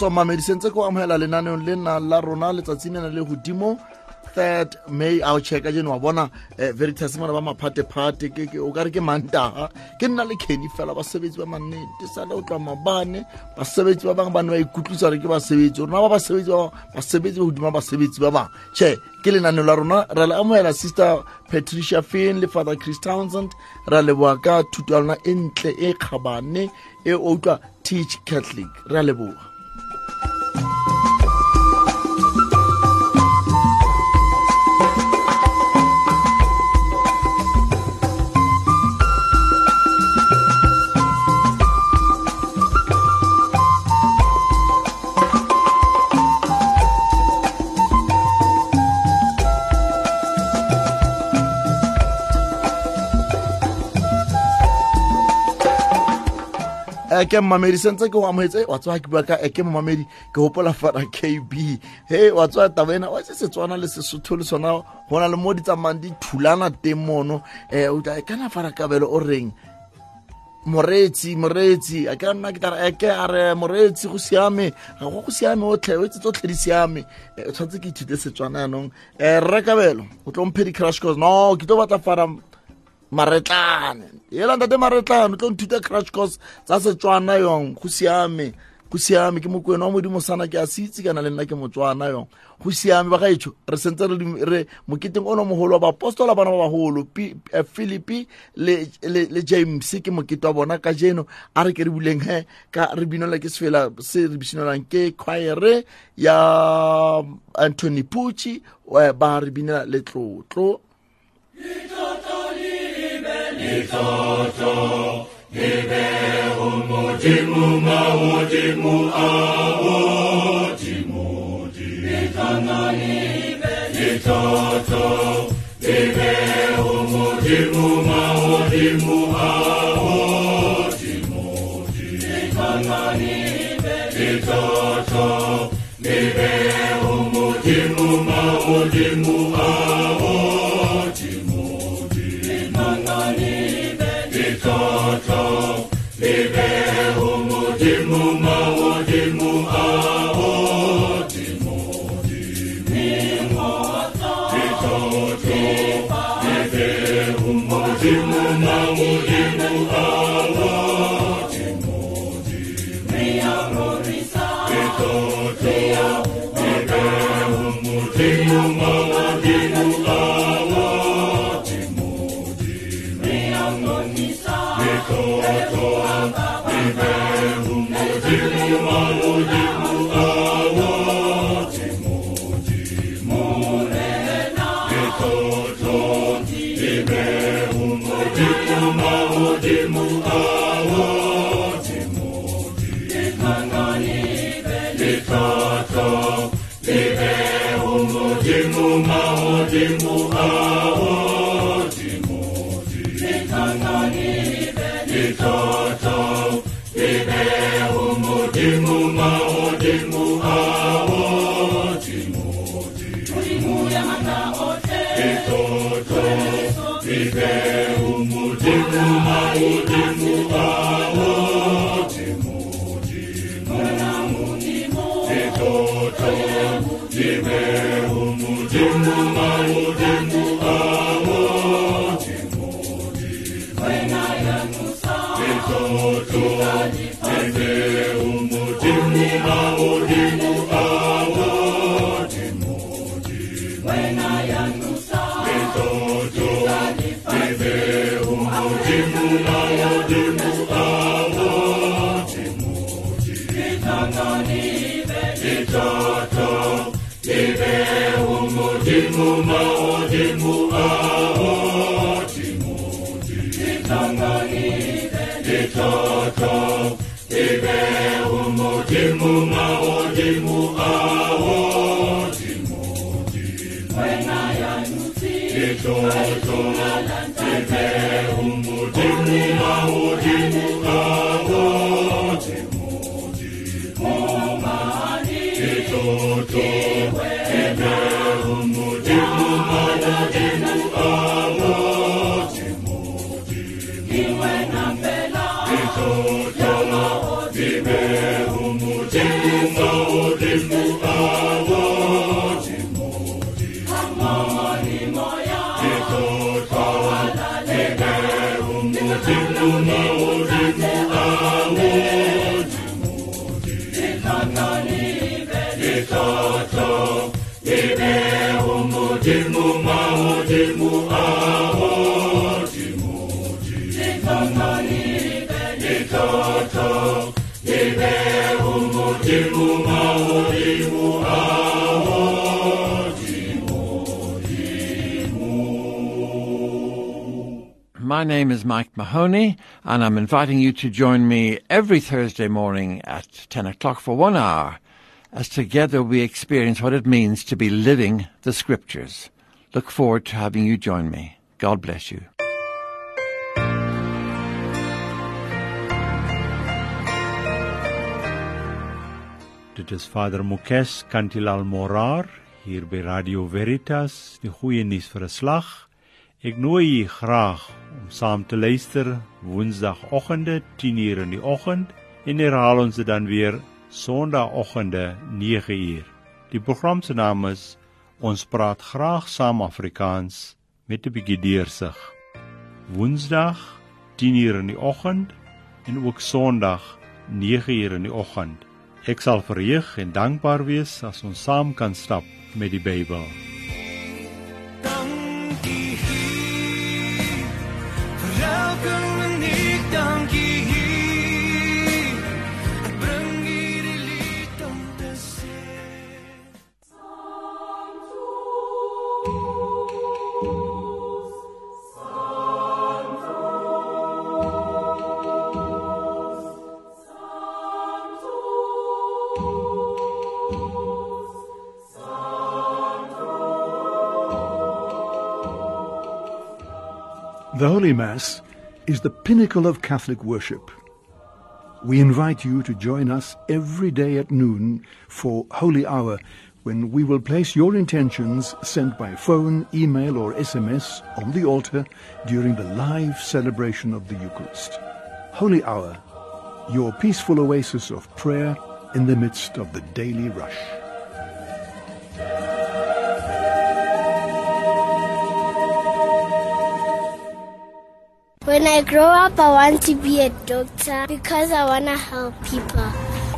kgotso mamedi sentse ko amogela lenaneong le nna la rona letsatsi nena le godimo third may a o checka jeno wa bona eh, veritas mona ba maphatephate o ka re ke mantaga ke nna le kenny fela basebetsi ba mannete sale o tloa mabane basebetsi ba bangwe ba ne ba ikutlwisa re ke basebetsi rona ba basebetsi ba basebetsi ba godima basebetsi ba bangwe che ke lenaneo la rona ra le amogela sister patricia fin le father chris townsend ra leboa ka thuto ya lona e ntle e kgabane e o utlwa teach catholic. Re a leboga ke mmamedi sentse ke go amogetse wa tsewa ke bua ka ke mmamedi ke gopola fara kb he wa tsewa taba ena wa se setswana le sesotho le sona go na le mo di tsamayang di thulana teng mono. Um kana fara kabelo o reng? Moreetsi moreetsi a ke nna ke tara eke a re moreetsi go siame. Ga go go siame otlhe o etse tsotlhe di siame. O tshwanetse ke ithute setswana yanong. Um rrekabelo o tlo mphe di-crash cause no ke tlo batla fara maretlane. Yela ntate maretlane o tlo nthuta crash course tsa setswana yong. Go siame go siame. Ke mokwena wa modimo sana ke a se itse kana le nna ke motswana yong. Go siame ba gaetsho re sentse re moketeng o no mogolo wa baapostola bana ba bagolo philipi le, le, le james ke mokete wa bona. Ka jeno a re ke re buleng he ka re binola ke sefela se re binolang ke choire ya anthony pucci ba re binela letlotlo itoto Nibe umujimu maujimu aujimu Nitono nibe. Itoto Nibe umujimu maujimu aujimu Nitono nibe. Itoto Nibe umujimu maujimu Happy My name is Mike Mahoney, and I'm inviting you to join me every Thursday morning at 10 o'clock for one hour as together we experience what it means to be living the Scriptures. Look forward to having you join me. God bless you. Dit is Vader Mokes Kantilal Morar hier by Radio Veritas, die goeie nuus vir 'n slag. Ek nooi u graag om saam te luister Woensdagoggende 10:00 in die oggend en herhaal ons dit dan weer Sondagoggende 9:00. Die program se naam is Ons praat graag saam Afrikaans met 'n bietjie deursig. Woensdag 10:00 in die oggend en ook Sondag 9:00 in die oggend. Ek sal verheug en dankbaar wees as ons saam kan stap met die Bybel. Dankie The Holy Mass is the pinnacle of Catholic worship. We invite you to join us every day at noon for Holy Hour when we will place your intentions sent by phone, email, or SMS on the altar during the live celebration of the Eucharist. Holy Hour, your peaceful oasis of prayer in the midst of the daily rush. When I grow up, I want to be a doctor because I want to help people.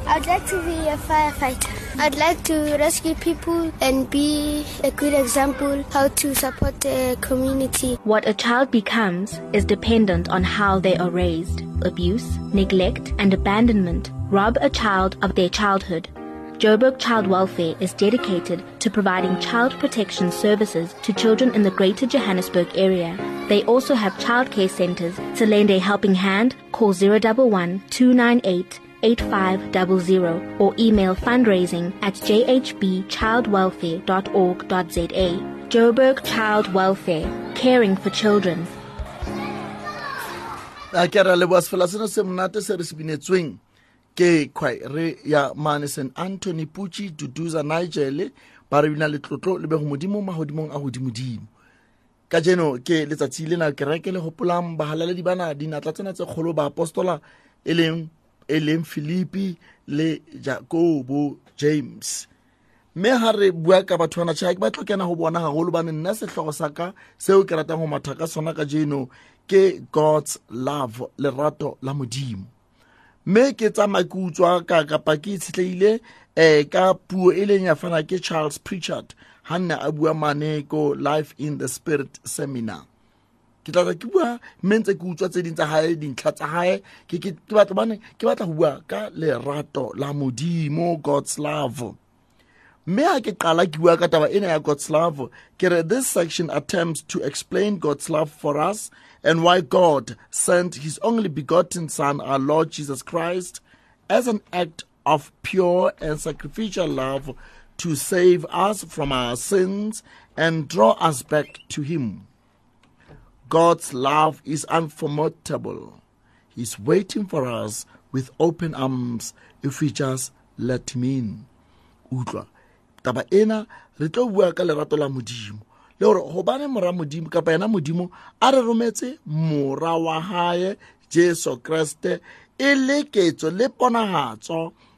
I'd like to be a firefighter. I'd like to rescue people and be a good example how to support the community. What a child becomes is dependent on how they are raised. Abuse, neglect, and abandonment rob a child of their childhood. Joburg Child Welfare is dedicated to providing child protection services to children in the Greater Johannesburg area. They also have childcare centers. To lend a helping hand, call 011 298 8500 or email fundraising at jhbchildwelfare.org.za. Joburg Child Welfare, caring for children. a ke ra leboa sefela seno se monate se re se binetsweng ke choire ya mane st anthony puchi duduza nigel ba re bina letlotlo le bego modimo magodimong a godimodimo ka jeno ke letsatsi lena kereke le gopolang bahalaledi bana dinatla tsena tse kgolo baapostola e leng e leng philipi le jacobo james. Mme ga re bua ka batho bana tšhaa ke ba tlokena go bona gagolo bane nna setlhogo sa ka seo ke ratang go matha ka sona ka jeno ke god's love lerato la modimo. Mme ke tsamaya ke utswa ka kapa ke itshetlegile um ka puo e leng ya fana ke charles pritchard ga nne a bua mane ko life in the spirit seminar. Ke tlatla ke bua mme ntse ke utswa tse ding tsa gae dintlha tsa gae ke batla go bua ka lerato la modimo god's love. Mme ha ke qala ke bua ka taba ena ya god's love ke re this section attempts to explain god's love for us and why god sent his only begotten son our lord jesus christ as an act of pure and sacrificial love to save us from our sins and draw us back to him God's love is unforgettable. He's waiting for us with open arms if we just let him in. Utlwa, taba ena re tlo bua ka lerato la modimo le gore gobane mora modimo kapa yena modimo a re rometse mora wa gae jesu kreste e le ketso le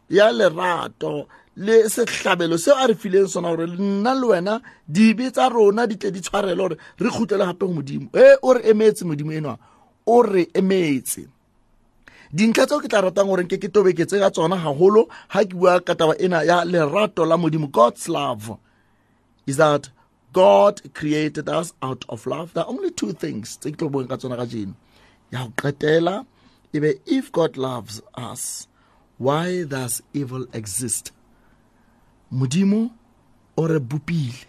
ya lerato le sehlabelo seo a re fileng sona gore nna le wena dibe tsa rona di tle di tshwarele gore re kgutlele gape go modimo. E o re emetse modimo enwa? O re emetse. Dintlha tseo ke tla ratang gore ke ke tobeketse ka tsona gagolo ga ke bua ka ena ya lerato la modimo god's love is that god created us out of love. There are only two things tse ke tlo ka tsona ka jeno. Ya go qetela ebe if god loves us why does evil exist modimo o re bopile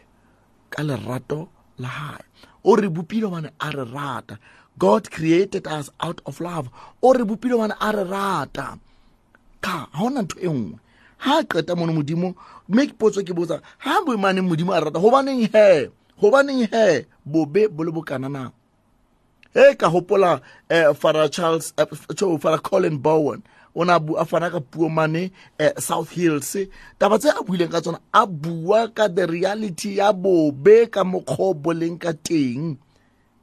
ka lerato la hae. O re bopile gobane a re rata. God created us out of love. O re bopile gobane a re rata. Ka ga gona ntho e nngwe. Ga a qeta mone modimo mme potso ke botsa ga boemaneng modimo a rata gobaneng he? Gobaneng he? Bobe bo le bokananang e ka hopola um fara charles eh, fara colin bowen o na bu- a fana ka puo mane eh, south hills taba tse a buileng ka tsona a bua ka the reality ya bobe ka mokgwa o boleng ka teng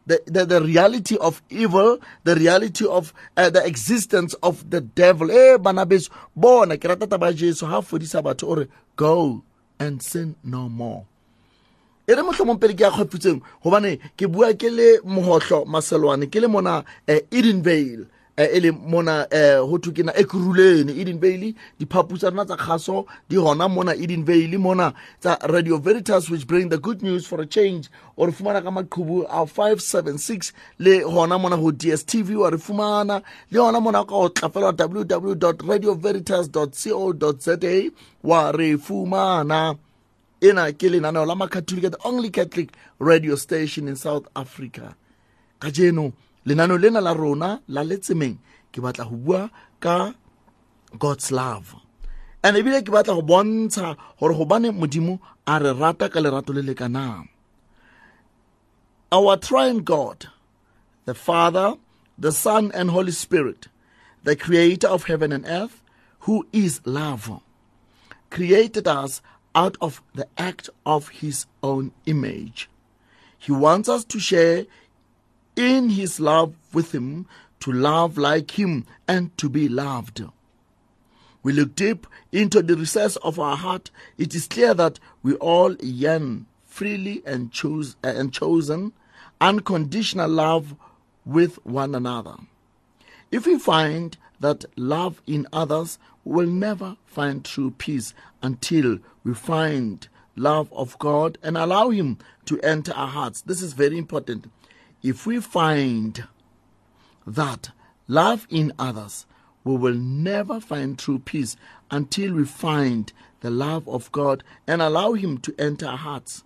the, the, the reality of evil, the reality of uh, the existence of the devil. Eh, bana beso, bona, ke rata taba ya Jesu, ha fodisa batho o re, go and sin no more. e re mohlomong pele ke ya kgwapitseng gobane ke bua ke le mogotlho maselwane ke le mona eh, eden vale eh, e le mona um go thwe ke na ekurulene eden vale rona tsa kgaso di gona mona edin vale mona tsa radio veritas which bring the good news for a change. O re fumana ka maqhubu a 576 le gona mona go dstv wa re fumana. Le gona mona ka go tlafela www radio veritas co za wa re fumana. Ena ke lenaneo la macatholic the only catholic radio station in south africa. Ka jeno lenaneo lena la rona la letsemeng ke batla go bua ka god's love and ebile ke batla go bontsha gore gobane modimo a re rata ka lerato le lekanang our triune god the father the son and holy spirit the creator of heaven and earth who is love created us out of the act of his own image. He wants us to share in his love with him, to love like him, and to be loved. We look deep into the recess of our heart. It is clear that we all yearn freely and choose uh, and chosen unconditional love with one another. If we find that love in others, we will never find true peace until we find love of God and allow Him to enter our hearts. This is very important. If we find that love in others, we will never find true peace until we find the love of God and allow Him to enter our hearts.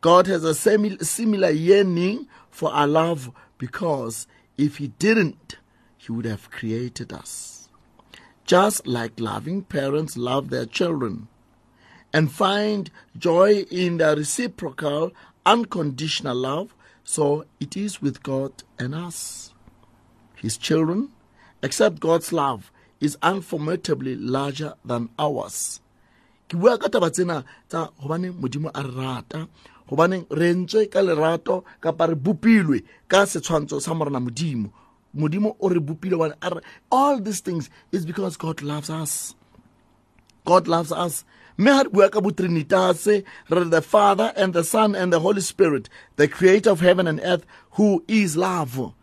God has a similar yearning for our love because if He didn't, He would have created us. Just like loving parents love their children and find joy in the reciprocal, unconditional love, so it is with God and us. His children, except God's love is unformattably larger than ours. ke bua ka taba tsena tsa gobaneng modimo a re rata gobaneng re ntswe ka lerato kapa re bopilwe ka setshwantsho sa morena modimo modimo o re bopile all these things is because god loves us god loves us mme ga re bua ka botrinitase re the father and the son and the holy spirit the creator of heaven and earth who is love.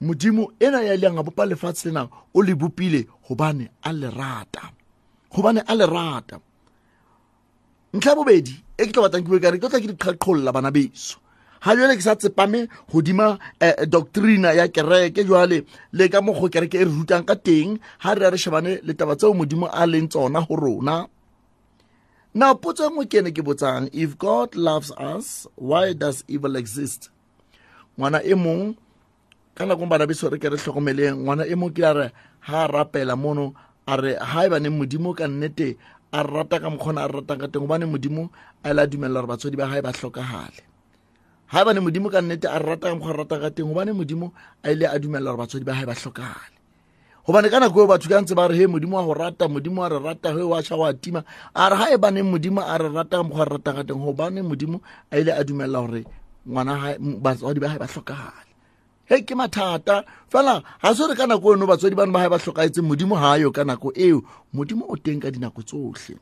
Modimo ena ya leang a bopa lefatshe lena o le bopile gobane a le rata. Gobane a le ntlha bobedi e ke tlo batlang ke bue kare ke tlo tla ke diqhaqholla bana beso. Ga jale ke sa tsepame godima eh, doctrina ya kereke jale le ka mokgo kereke e re rutang ka teng ga re ya re shebane le taba tseo modimo a leng tsona go rona now potso nngwe ke ene ke botsang if god loves us why does evil exist? Ngwana e mong ka nakong bana beso re ke re tlhokomeleng ngwana e mong ke a re ga a rapela mono a re ga e baneng modimo ka nnete a rata ka mokgona a re ratang ka teng gobane modimo a ile a dumelela gore batswadi ba gae ba tlhokagale ga e bane modimo ka nnete a re rata ka mokgwa a ratang ka teng gobane modimo a ile a dumelela gore batswadi ba gae ba tlhokagale gobane ka nako eo batho ka ntse ba re he modimo wa go rata modimo wa re rata he wa tšha a tima. A re ga e baneng modimo a re rata ka mokgwa a re ratang ka teng gobane modimo a ile a dumelela gore ngwana batswadi ba gae ba tlhokagale he ke mathata. Fela ga se re ka nako eno batswadi bane ba gae ba tlhokaetseng modimo ga yo ka nako eo. Modimo o teng ka dinako tsotlhe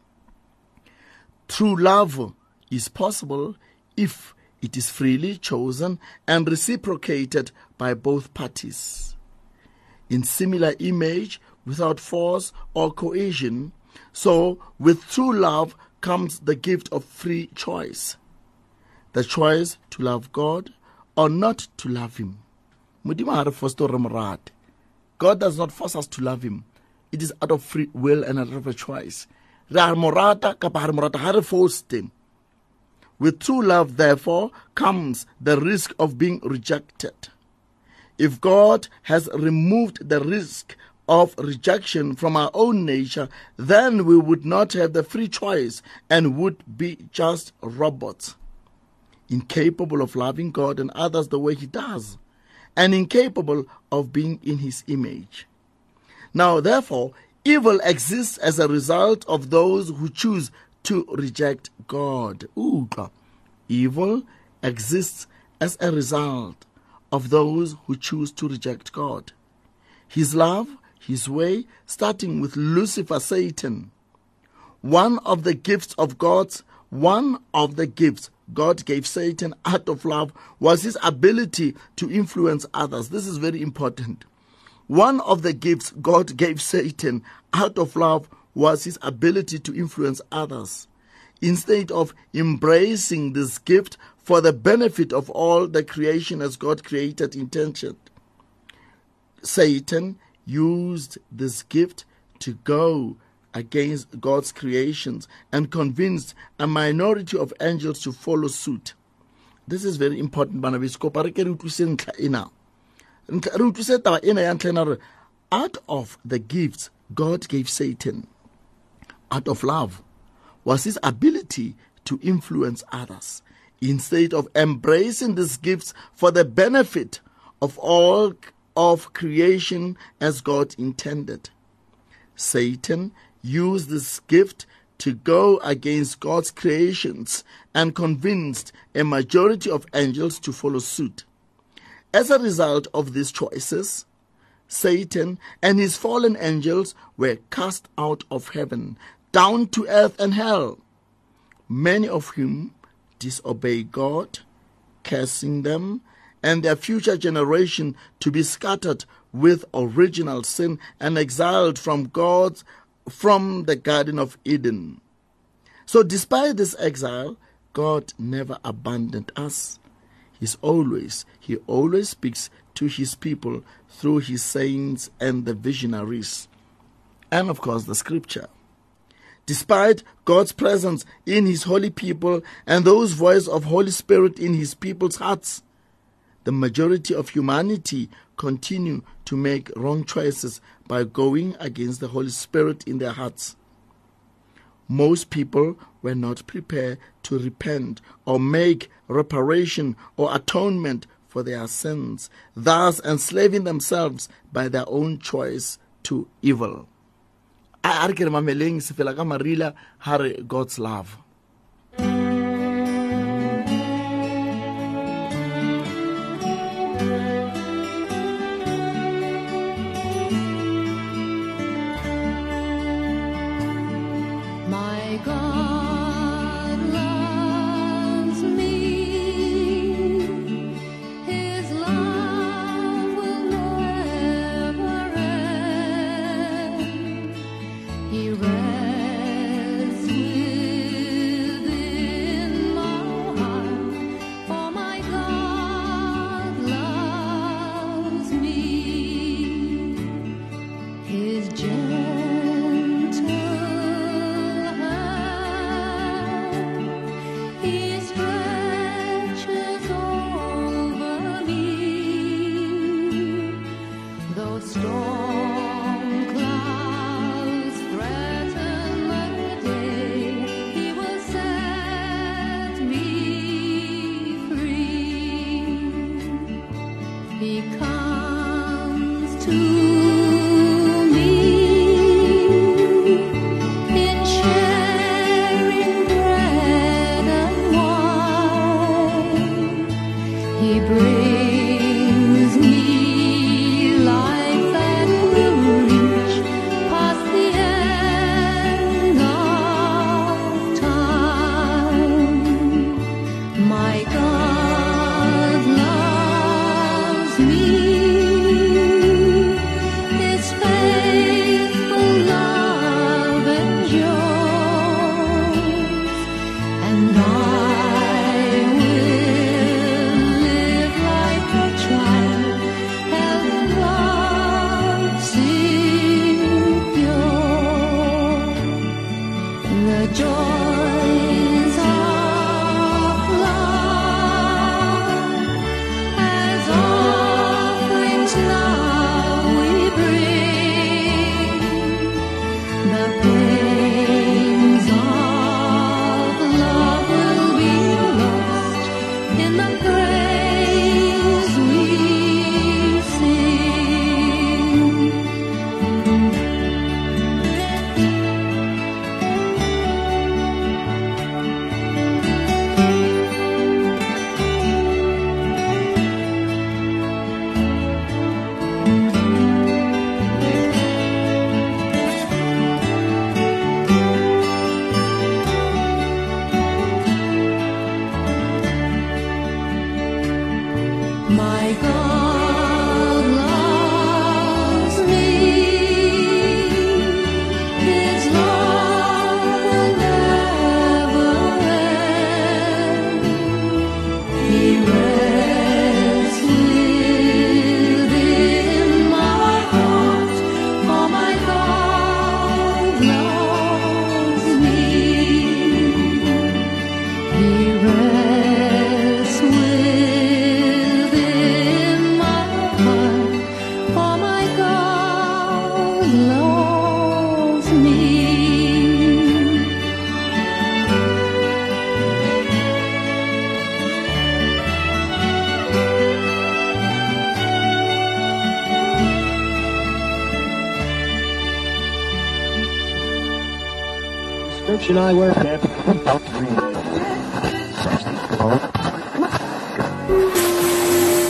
True love is possible if it is freely chosen and reciprocated by both parties. In similar image, without force or coercion, so with true love comes the gift of free choice. The choice to love God or not to love Him. God does not force us to love Him. It is out of free will and out of a choice. With true love, therefore, comes the risk of being rejected. If God has removed the risk of rejection from our own nature, then we would not have the free choice and would be just robots, incapable of loving God and others the way He does, and incapable of being in His image. Now, therefore, evil exists as a result of those who choose to reject God. Ooh, evil exists as a result of those who choose to reject God. His love, His way, starting with Lucifer, Satan. One of the gifts of God's, one of the gifts God gave Satan out of love was his ability to influence others. This is very important. One of the gifts God gave Satan out of love was his ability to influence others. Instead of embracing this gift for the benefit of all the creation as God created intentioned, Satan used this gift to go against God's creations and convinced a minority of angels to follow suit. This is very important, bana beso. Kopa re ke re utlwise ntlha ena. Out of the gifts God gave Satan, out of love, was his ability to influence others. Instead of embracing these gifts for the benefit of all of creation as God intended. Satan used this gift to go against God's creations and convinced a majority of angels to follow suit. As a result of these choices, Satan and his fallen angels were cast out of heaven, down to earth and hell, many of whom disobey God, cursing them, and their future generation to be scattered with original sin and exiled from God from the Garden of Eden. So, despite this exile, God never abandoned us. He's always, He always speaks to His people through His saints and the visionaries. And of course, the scripture. Despite God's presence in His holy people and those voice of Holy Spirit in His people's hearts, the majority of humanity continue to make wrong choices by going against the Holy Spirit in their hearts. Most people were not prepared to repent or make reparation or atonement for their sins, thus enslaving themselves by their own choice to evil. A a re ke re mameleng se fela ka marila ha re god's love church and I wear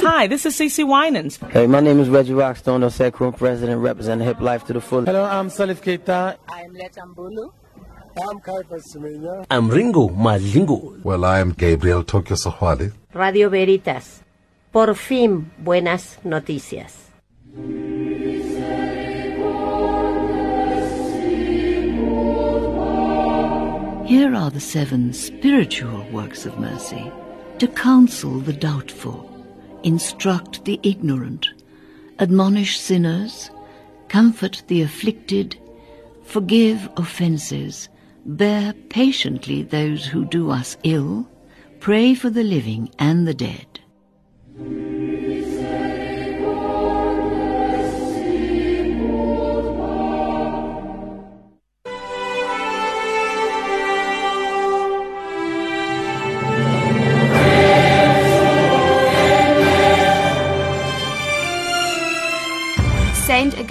Hi, this is Cece Winans. Hey, my name is Reggie Rockstone, the Sacrum President, representing Hip Life to the Full. Hello, I'm Salif Keita. I'm Letta Mbulu. I'm Caiphus Semenya. I'm Ringo Malingo. Well, I am Gabriel Tokyo Sexwale. Radio Veritas. Por fin, buenas noticias. Here are the seven spiritual works of mercy to counsel the doubtful, instruct the ignorant, admonish sinners, comfort the afflicted, forgive offences, bear patiently those who do us ill, pray for the living and the dead.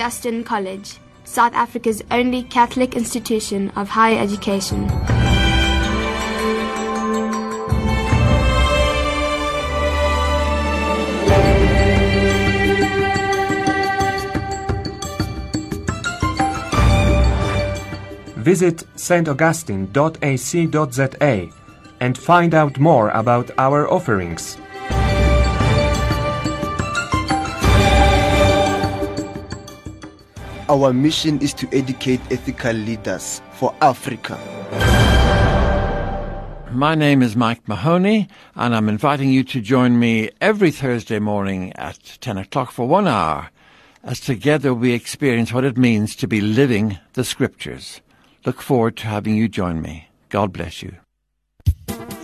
Augustine College, South Africa's only Catholic institution of higher education. Visit staugustine.ac.za and find out more about our offerings. Our mission is to educate ethical leaders for Africa. My name is Mike Mahoney, and I'm inviting you to join me every Thursday morning at 10 o'clock for one hour as together we experience what it means to be living the Scriptures. Look forward to having you join me. God bless you.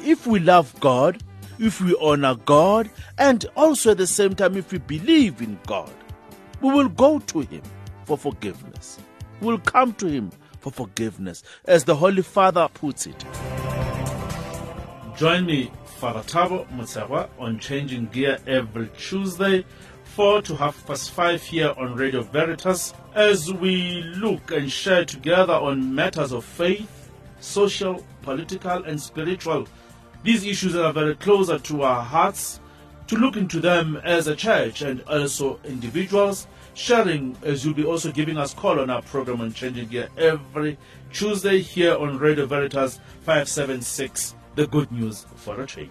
If we love God, if we honor God, and also at the same time, if we believe in God, we will go to Him for forgiveness. We will come to Him for forgiveness, as the Holy Father puts it. Join me, Father Tabo Mutsawa, on Changing Gear every Tuesday, 4 to half past 5 here on Radio Veritas, as we look and share together on matters of faith, social, political, and spiritual. These issues that are very closer to our hearts, to look into them as a church and also individuals, sharing as you'll be also giving us call on our program on Changing Gear every Tuesday here on Radio Veritas 576 the good news for a change.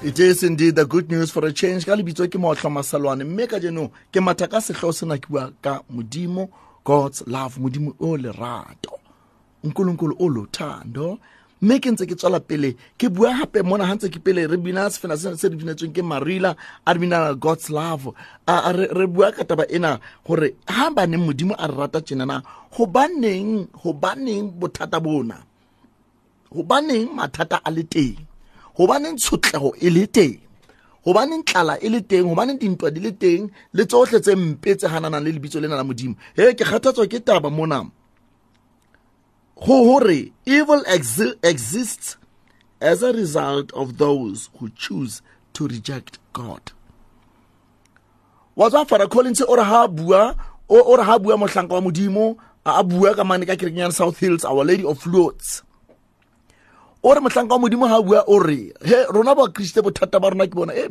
It is indeed the good news for a change. Ka lebitso ke mohohlo maselwane. Mme ka jeno ke matha ka setlho se na ke bua ka modimo god's love. Modimo o lerato. Nkulunkulu o lothando mme ke ntse ke tswela pele ke bua gape mona ga ntse ke pele re bina sefena se re binetsweng ke marila a re bina god's love. Re, bua ka taba ena gore ga baneng modimo a re rata tjenana gobaneng gobaneng bothata bona? Gobaneng mathata a le teng? Gobaneng tshotlego e le teng? Gobaneng tlala e le teng? Gobaneng dintwa di le teng? Le tsotlhe tse mpe tse gananang le lebitso lena la modimo? He ke kgathatswa ke taba mona gore evil exi exists as a result of those who choose to reject god. Wa tswa fara collins o re ha bua o re ha bua mohlanka wa south hills our lady of lourdes o re mohlanka wa modimo ha bua o re he rona ba kriste bothata ba rona e eh,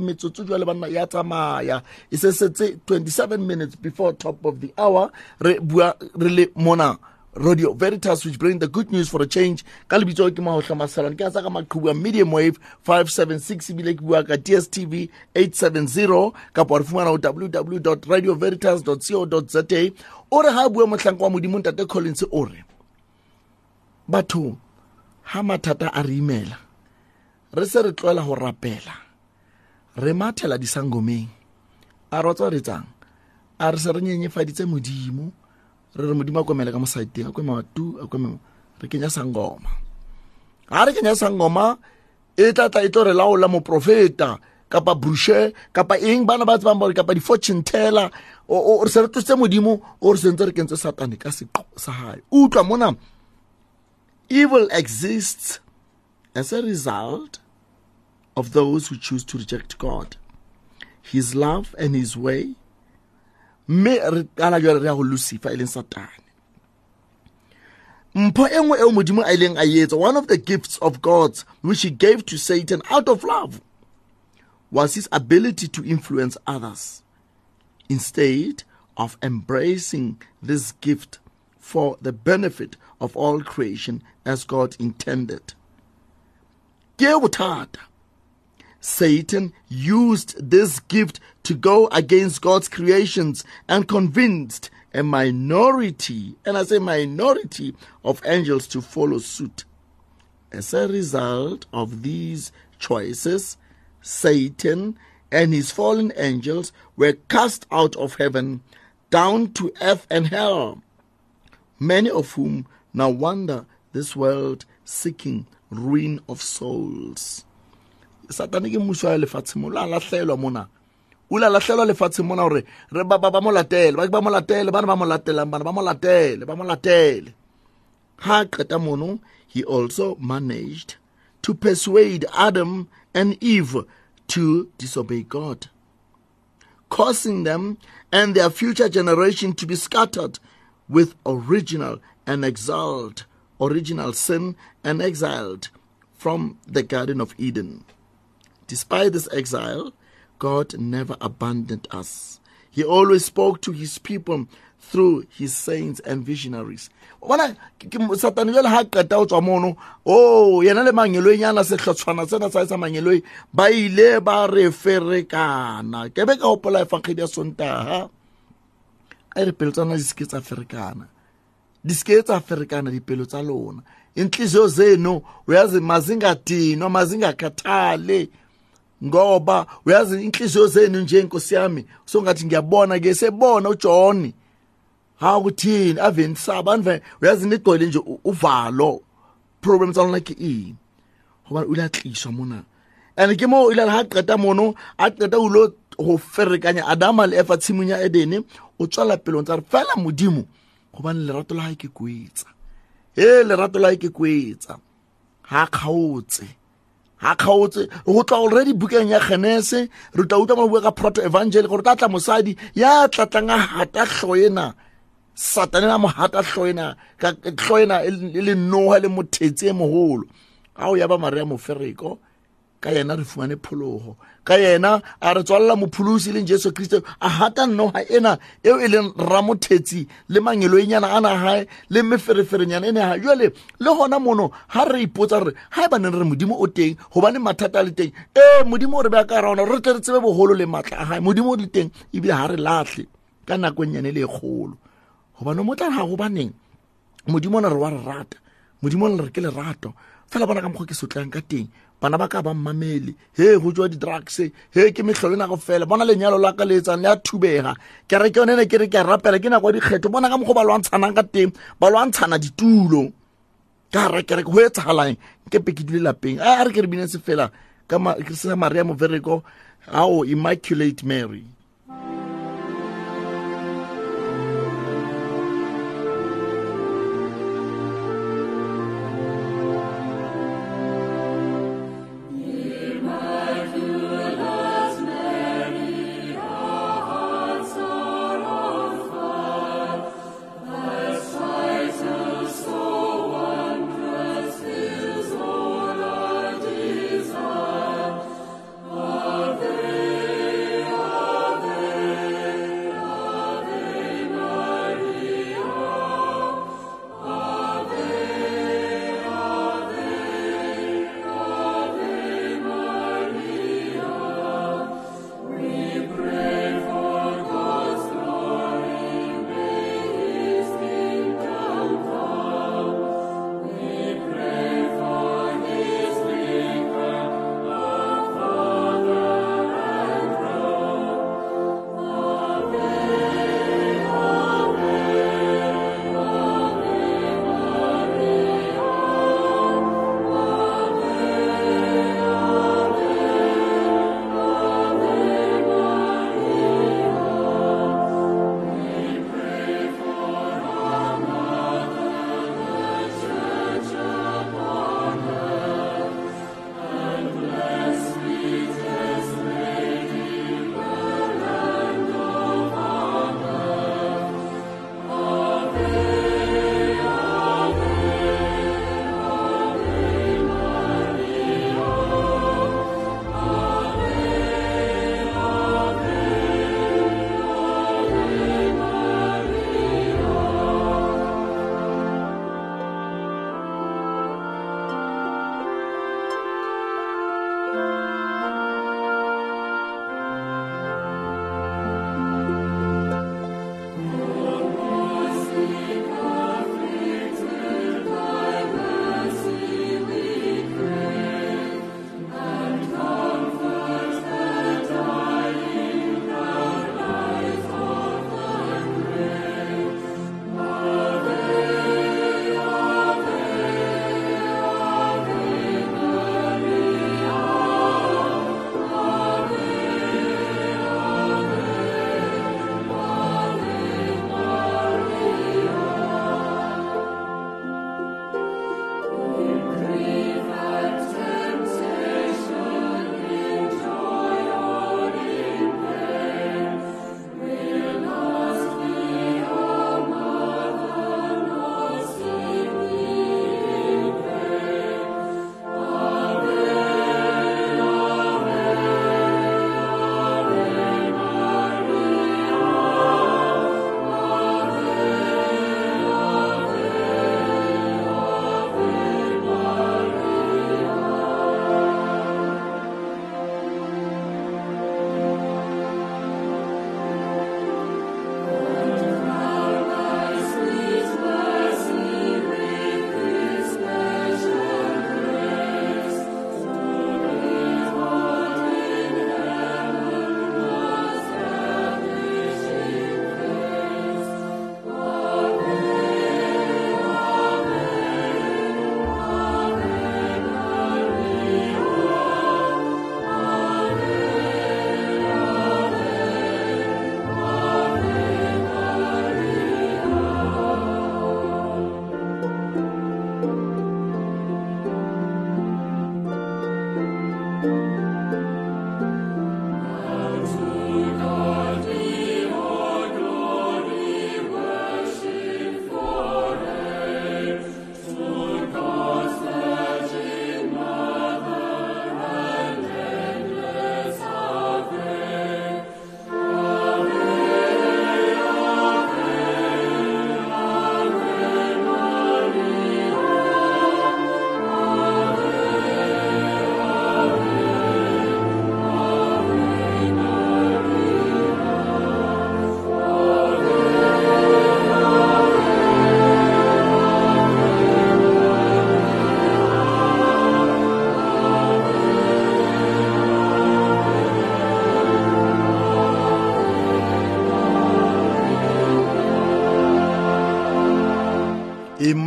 banna ya tsamaya. E se setse 27 minutes before top of the hour re bua re le mona radio veritas which bring the good news for a change. Ka lebitso ke mahotlha masalan ke a tsa ka maqhubu a medium wave 576 ebile ke bua ka dstv 870 kapa re fumana ho www radio veritas co za o re ha bua motlhanka wa modimo ntate collins o re batho ha mathata a re imela re se re tloela go rapela re mathela disangomeng a re tswa re tsang a re se re nyenyefaditse modimo re re modimo a komele ka mosaeteng a kweme matu a kweme re kenya sangoma. Ga re kenya sangoma e tla tla e tlo re laola moprofeta kapa bruche kapa eng bana ba tsebang bore kapa di-fortune teller re se re tlositse modimo ore re sentse re kentse satane ka seqo sa gae utlwa mona evil exists as a result of those who choose to reject god. His love and his way mme jwale re ya go lucifer e leng satane mpho e nngwe eo modimo a ileng a etsa one of the gifts of god which he gave to satan out of love was his ability to influence others instead of embracing this gift for the benefit of all creation as god intended. Satan used this gift to go against God's creations and convinced a minority, and I say minority, of angels to follow suit. As a result of these choices, Satan and his fallen angels were cast out of heaven down to earth and hell, many of whom now wander this world seeking ruin of souls. satane ke lefatshe mo la latlhelwa mona o la latlhelwa lefatsheng mona gore re ba ba- mo latele ba ba mo latele bana ba mo latelang bana ba mo latele ba mo latele. Ha qeta mono he also managed to persuade adam and eve to disobey god causing them and their future generation to be scattered with original and exiled original sin and exiled from the garden of eden. Despite this exile, God never abandoned us. He always spoke to his people through his saints and visionaries. bona ke- ke- satane jale ha qeta ho tswa mono o yena le manyeloenyana sehlotshwana sena sa sa manyeloi ba ile ba re ferekana. Ke be ka hopola efakgedi ya sontaga a re pelo tsana di seke tsa ferekana. Di sike tsa ferekana dipelo tsa lona. Inhliziyo zenu uyazi mazingadinwa mazingakhathale ngoba uyazi inhliziyo zenu nje nkosi yami songathi ngiyabona ke sebona uJohn. Ha ukuthini aveni saba anve uyazi nigcwele nje u- uvalo. Problem tsa lona ke eng hoba o ile a tliswa mona. And ke mo o ile ha qeta mono a qeta o lo go ferekanya adama le efa tshimong ya edene o tswela pelong tsa re fela modimo. Gobane lerato la gae ke kwetsa e lerato la gae ke kwetsa ha kgaotse ha kgaotse go tla already bukeng ya genese re tla utlwa mo bua ka proto evangel gore tla tla mosadi ya tlatlang a hata tlho ena. Satane a mo hata tlho ena ka tlho ena e le- e le noga le mothetsi e mogolo ga o ya ba maria mofereko ka yena re fumane phologo ka yena a re tswalela mopholosi e leng jesu kriste a hata noga ena eo e leng ramothetsi le manyeloenyana a nagae le mefereferenyana e nagae jale le gona mono ga re ipotsa re ga e baneng re modimo o teng gobane mathata a le teng. Ee modimo o re beya ka ra ona re tle re tsebe bogolo le maatla a gae modimo o le teng ebile ga re latlhe ka nako e nnyane le e kgolo. Gobane mo tla ga gobaneng modimo o ne re wa re rata. Modimo o ne re ke lerato. Fela bona ka mokgwa ke sotlang ka teng bana ba ka ba mmamele. He go jwa di-drugs he ke metlholo e nako fela bona lenyalo la ka le etsang le a thubega. Ke re ke yone ne ke re ke a rapela ke nako ya dikgetho. Bona ka mokgwa ba lwantshanang ka teng ba lwantshana ditulo. Ka re ke go etsagalang kepe ke dule lapeng. A re ke re bineng se fela ka se maria movereko. Ao immaculate mary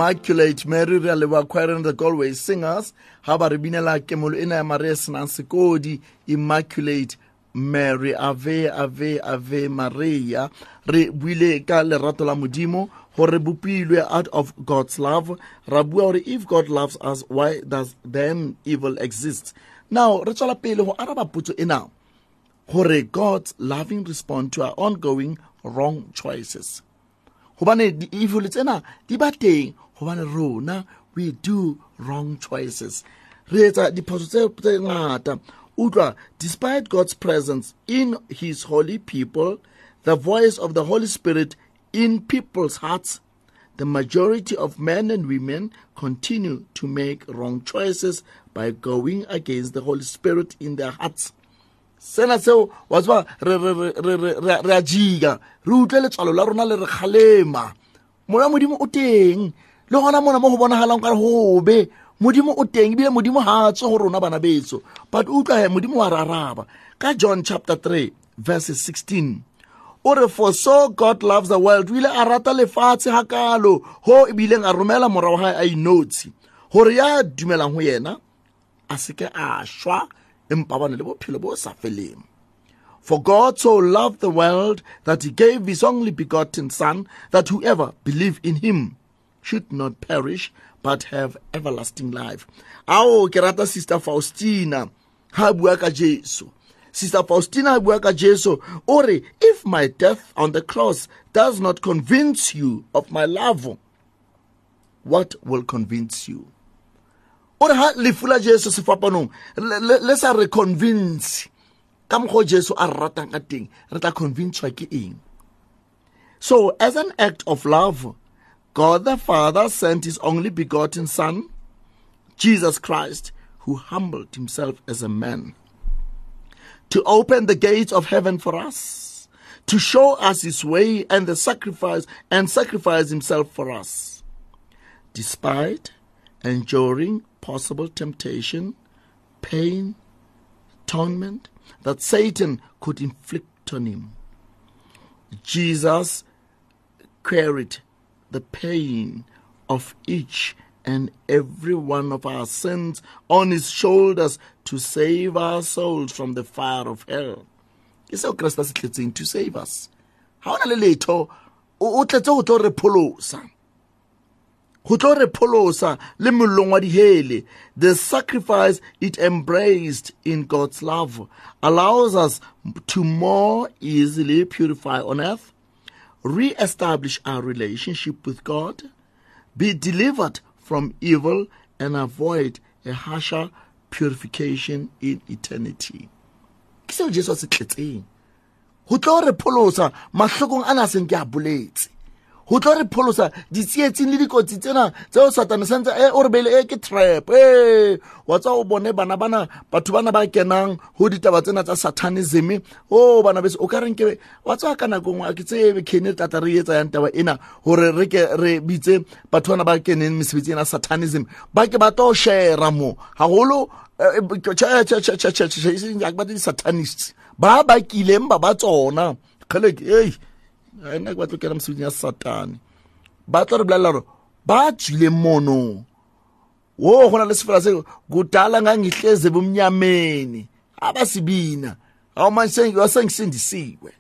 immaculate mary re a leboa choir and the galway singers. Ga ba re binela kemolo ena ya maria senang sekodi immaculate mary. Ave ave ave maria. Re buile ka lerato la modimo gore bopilwe out of god's love. Ra bua gore if god loves us why does then evil exist? Now re tswela pele go araba potso ena gore god's loving response to our ongoing wrong choices. Gobane di-evil tsena di ba teng gobane rona we do wrong choices. Re etsa diphoso tse ngata. Utlwa despite god's presence in his holy people the voice of the holy spirit in people's hearts the majority of men and women continue to make wrong choices by going against the holy spirit in their hearts. Sena seo wa tseba re a jika re utlwe letswalo la rona le re kgalema. Moya modimo o teng le gona mona mo go bonagalang kare gobe modimo o teng ebile modimo ga tswe go rona bana betso but utlwa modimo wa re araba ka john chapter 3 verses 16 o re for so god loves the world. O ile a rata lefatshe ga kalo go ebileng a romela morago ga a inotshi. Gore ya dumelang go yena a seke a šwa empa bane le bophelo bo sa feleng. For god so loved the world that he gave his only begotten son that whoever believe in him should not perish but have everlasting life. Ao ke rata sister faustina. Ha bua ka jesu. Sister faustina ha bua ka jesu. O if my death on the cross does not convince you of my love what will convince you? O ha lefu la jesu sefapanong le- sa re convince. Ka mokgwa jesu a re ratang ka teng re tla ke eng? So as an act of love god the father sent his only begotten son jesus christ who humbled himself as a man to open the gates of heaven for us to show us his way and the sacrifice and sacrifice himself for us despite enduring possible temptation, pain, torment that Satan could inflict on him. Jesus carried the pain of each and every one of our sins on his shoulders to save our souls from the fire of hell. Ke seo Kriste a se tletseng to save us. Ha ona le letho o tletse go tlo re pholosa. Go tlo re pholosa le mollong wa dihele. The sacrifice it embraced in God's love allows us to more easily purify on earth, re-establish our relationship with God, be delivered from evil, and avoid a harsher purification in eternity. Ke seo Jesu a se tletseng. Go tlo re pholosa mahlokong a na seng ke a boletse. Go tlo re pholosa ditsietsing le dikotsi tsena tseo satane santse e o re beile e ke trap e wa tsa o bone bana bana batho bana ba kenang go ditaba tsena tsa satanism. O bana bese o ka reng ke wa tsa ka nako ngwe a ke tsebe kene tata re etsa yang taba ena gore re ke re bitse batho bana ba keneng mesebetsi ena satanism. Ba ke ba tlo share mo haholo di-satanists. Ba ba kileng ba ba tsona. Kgale ke ei a nna ke batlo kena mosebetsing ya satane. Ba tlo re bolelela gore ba tswileng mono. Wo go na le sefela se kudala ngangihlezi ebumnyameni. Abasibina awumasenggisindisiwe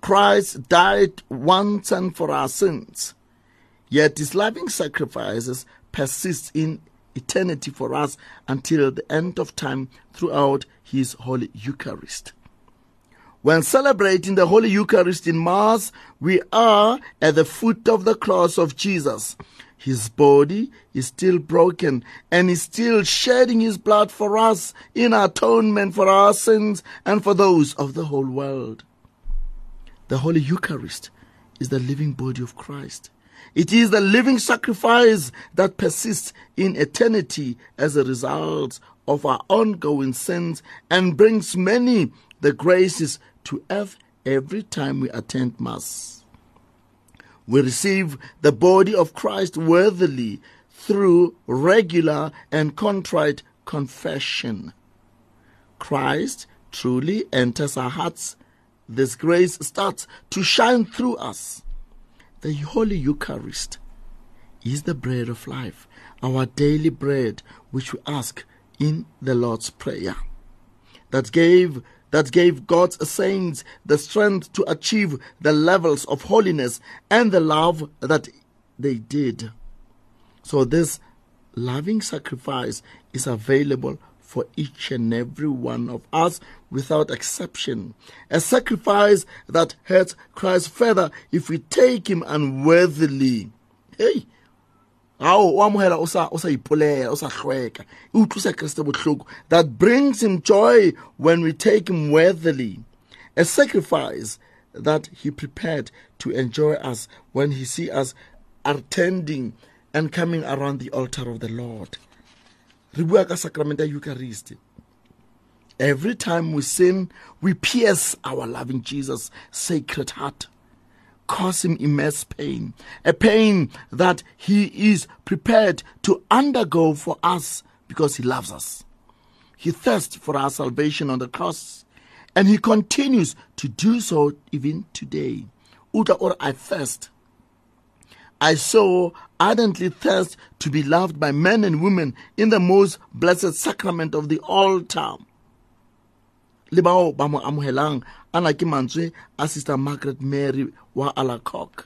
Christ died once and for our sins yet his loving sacrifices persist in eternity for us until the end of time throughout his holy Eucharist. When celebrating the Holy Eucharist in Mass, we are at the foot of the cross of Jesus. His body is still broken and is still shedding his blood for us in atonement for our sins and for those of the whole world. The Holy Eucharist is the living body of Christ. It is the living sacrifice that persists in eternity as a result of our ongoing sins and brings many the graces to earth every time we attend Mass. We receive the body of Christ worthily through regular and contrite confession. Christ truly enters our hearts. This grace starts to shine through us. The Holy Eucharist is the bread of life, our daily bread, which we ask in the Lord's Prayer. That gave that gave God's saints the strength to achieve the levels of holiness and the love that they did. So this loving sacrifice is available for each and every one of us without exception. A sacrifice that hurts Christ further if we take him unworthily. Hey, ao o o sa ipoleya o sa e utlwisa that brings him joy when we take him worthily. A sacrifice that he prepared to enjoy us when he see us attending and coming around the altar of the lord. Re bua ka sacrament ya eucharist. Every time we sin we pierce our loving jesus sacred heart cause him immense pain, a pain that he is prepared to undergo for us because he loves us. He thirsts for our salvation on the cross, and he continues to do so even today. Uta or I thirst. I so ardently thirst to be loved by men and women in the most blessed sacrament of the altar. Ana ke mantswe a sister margaret mary wa alacoque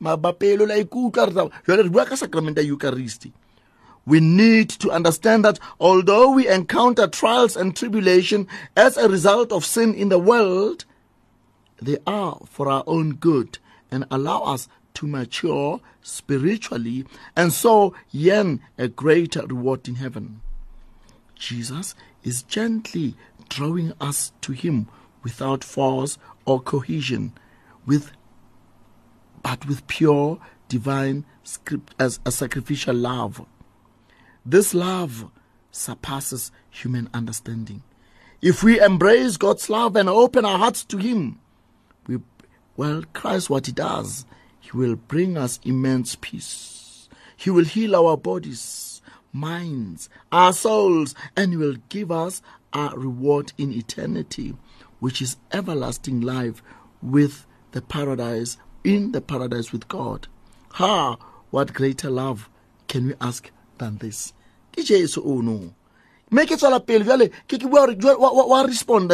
mabapelo la ikutlwa re jwale re bua ka ya eucharisti we need to understand that although we encounter trials and tribulation as a result of sin in the world they are for our own good and allow us to mature spiritually and so yearn a greater reward in heaven. Jesus is gently drawing us to him without force or cohesion, with but with pure divine script as a sacrificial love. This love surpasses human understanding. If we embrace God's love and open our hearts to him, we well, Christ what he does, he will bring us immense peace. He will heal our bodies, minds, our souls, and he will give us our reward in eternity, which is everlasting life with the paradise, in the paradise with God. Ha, what greater love can we ask than this? Ke Jesu ono. Make it tswela pele jwale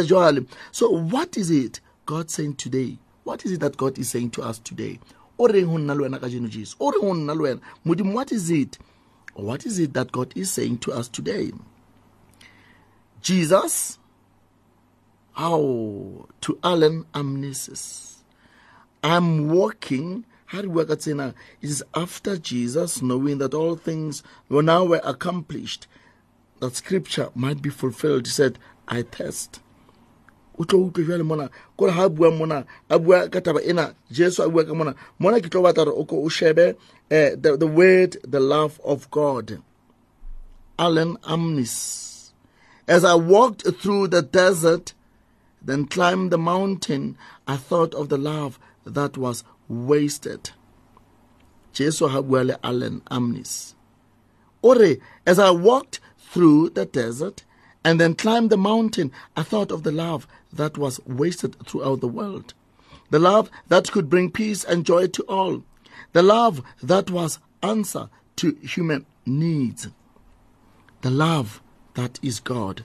jwale. So what is it God saying today? What is it that God is saying to us today? O reng ho nna le wena Jesu? O what is it? What is it that God is saying to us today? Jesus, how to Alan Amnesis. I'm walking. How do we work at tsena? It is after Jesus, knowing that all things were now were accomplished, that scripture might be fulfilled. He said, I test. tlo utlwe jwale mona kore ha a bua mona a bua ka taba ena jesu a bua mona mona ke tlo batla the, the word the love of god alan amnis as i walked through the desert then climbed the mountain i thought of the love that was wasted jesu ha bua le amnis Ore, as I walked through the desert and then climbed the mountain, I thought of the love that was wasted throughout the world. The love that could bring peace and joy to all. The love that was answer to human needs. The love that is God.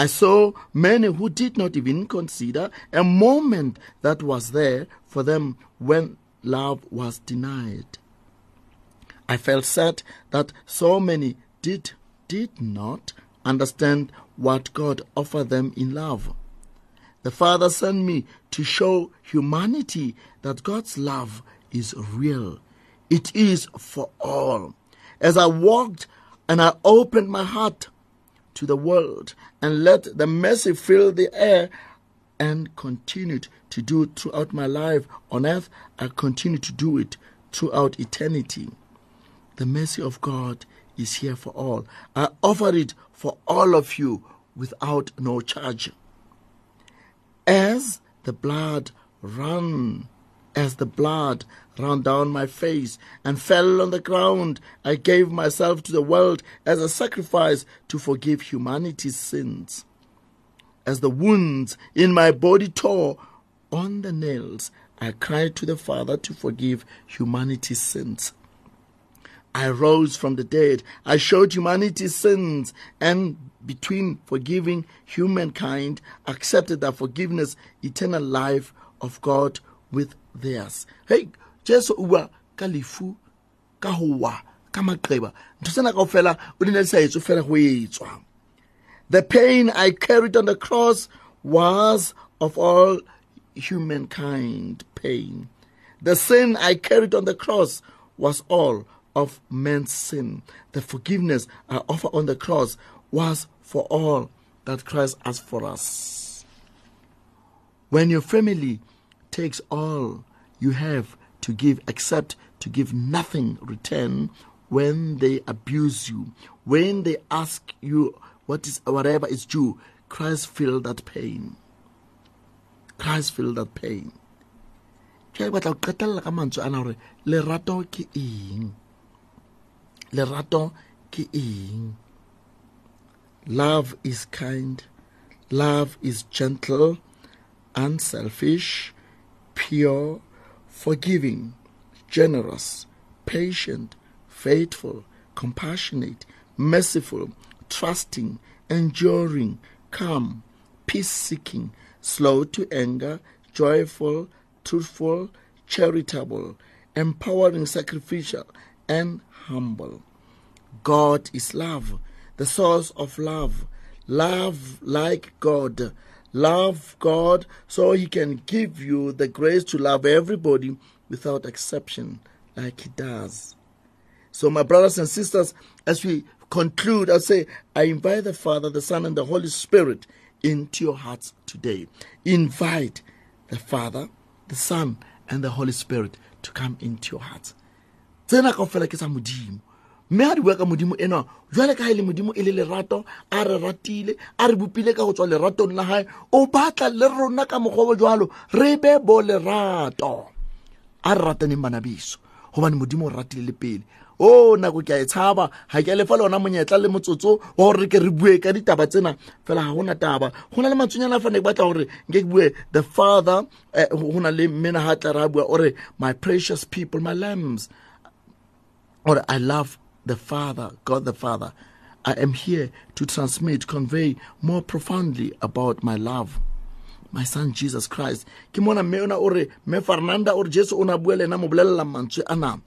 I saw many who did not even consider a moment that was there for them when love was denied. I felt sad that so many did did not understand what God offered them in love. The Father sent me to show humanity that God's love is real. It is for all. As I walked and I opened my heart to the world and let the mercy fill the air and continued to do throughout my life on earth, I continue to do it throughout eternity. The mercy of God is here for all. I offer it for all of you without no charge. As the blood ran, as the blood ran down my face and fell on the ground, I gave myself to the world as a sacrifice to forgive humanity's sins. As the wounds in my body tore on the nails, I cried to the Father to forgive humanity's sins. I rose from the dead. I showed humanity's sins and between forgiving humankind, accepted the forgiveness, eternal life of God with theirs. Hey, Jesu o bua ka lefu, ka ho wa, ka maqeba. Ntho tsena kaofela o di ne sa etswe fela ho etswa. The pain I carried on the cross was of all humankind pain. The sin I carried on the cross was all of man's sin. The forgiveness I offer on the cross was for all that Christ has for us. When your family takes all you have to give except to give nothing return when they abuse you, when they ask you what is whatever is due, Christ feel that pain. Christ feel that pain. ke batla ho qetella ka mantswe ana hore lerato ke eng? Lerato ke eng? Love is kind. Love is gentle unselfish pure forgiving generous patient faithful compassionate merciful trusting enduring calm peace seeking slow to anger joyful truthful charitable empowering sacrificial and humble God is love, the source of love. Love like God. Love God so He can give you the grace to love everybody without exception, like He does. So, my brothers and sisters, as we conclude, I say, I invite the Father, the Son, and the Holy Spirit into your hearts today. Invite the Father, the Son, and the Holy Spirit to come into your hearts. Mme ga di bua ka modimo enwa jwale ka ga e le modimo e le lerato a re ratile a re bopile ka go tswa leratong la gae o batla le rona ka mokgobo jwalo re be bo lerato. A re rataneng bana biso gobane modimo o ratile le pele. O nako ke a e tshaba ga ke a lefa le ona monyetla le motsotso wa gore re ke re bue ka ditaba tsena. Fela ga gona taba. Go na le matshwenyana fane ke batla gore nke ke bue the father eh, go na le mmena ga tla re a bua ore my precious people my lambs. Ore I love the Father, God the Father. I am here to transmit, convey more profoundly about my love. My son Jesus Christ. Ke mona mme ona ore me Fernanda ore Jesu ona bua le ena mo bolella mantswe ana.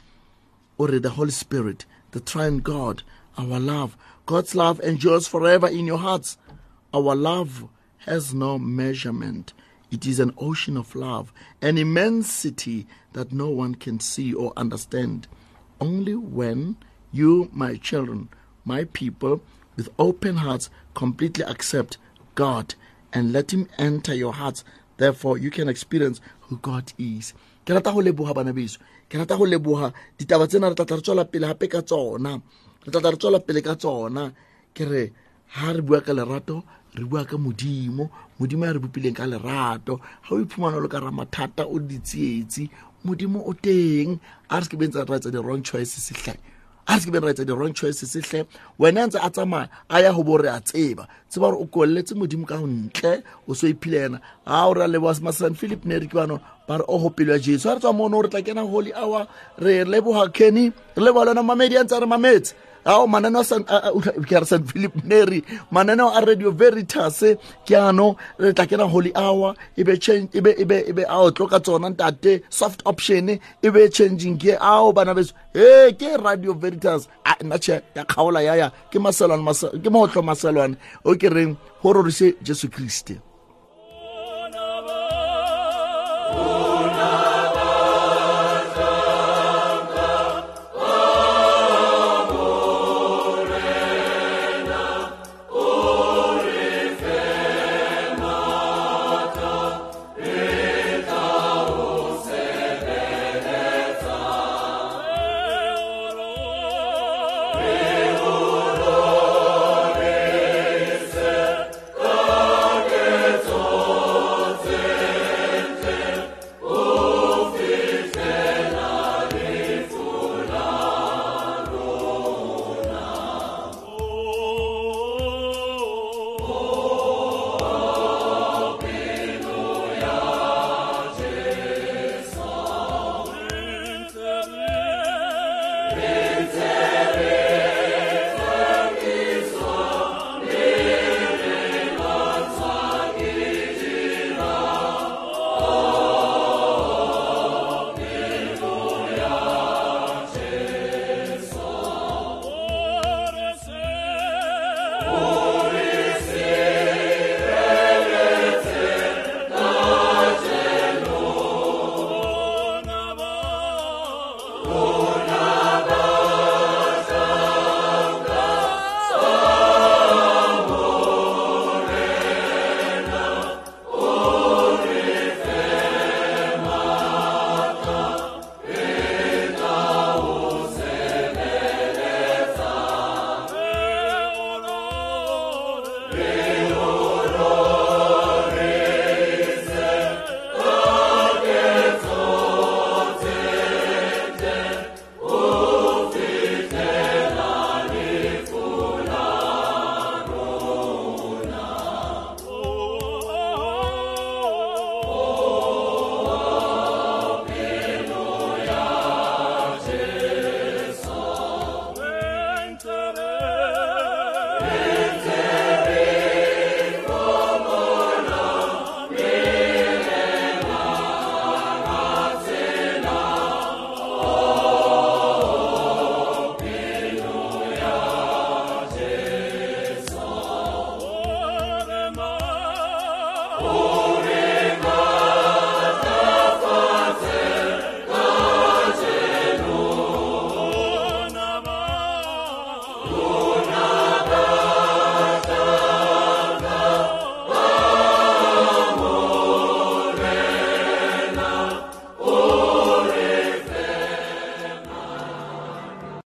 Ore the Holy Spirit, the triune God, our love. God's love endures forever in your hearts. Our love has no measurement. It is an ocean of love, an immensity that no one can see or understand. Only when you, my children, my people, with open hearts, completely accept God and let Him enter your hearts, therefore you can experience who God is. Ke rata go leboga bana beso. Ke rata go leboga ditaba tsena re tlatla re tswela pele gape ka tsona. Re tlatla re tswela pele ka tsona. Ke re ha re bua ka lerato re bua ka modimo. Modimo ya re bopileng ka lerato. Ga o iphumana le ka ra mathata o ditsietsi modimo o teng. A re se ke bentse ra etsa di-wrong choices hle a re ke beng ra etsa di-wrong choices hle wena ntse a tsamaya a ya go bo re a tseba. Tseba gore o koleletse modimo ka ntle o so iphile ena ga o re a leboa masan philip neri ke bano ba re o ya jesu. Ga re tswa mono re tla kena holy hour re leboga kenny re leboga le yona mamedi a ntse a re mametse ao mananeo ke re st philip nary mananeo a radio veritas ke ano re tla kena holy hour e be a otlo ka tsona ntate soft option e be changing ke ao bana beso e ke radio veritas. Nna tšhe ya kgaola yaya ke maselwane ke mootlo maselwane o ke reng go rorise jesu kriste.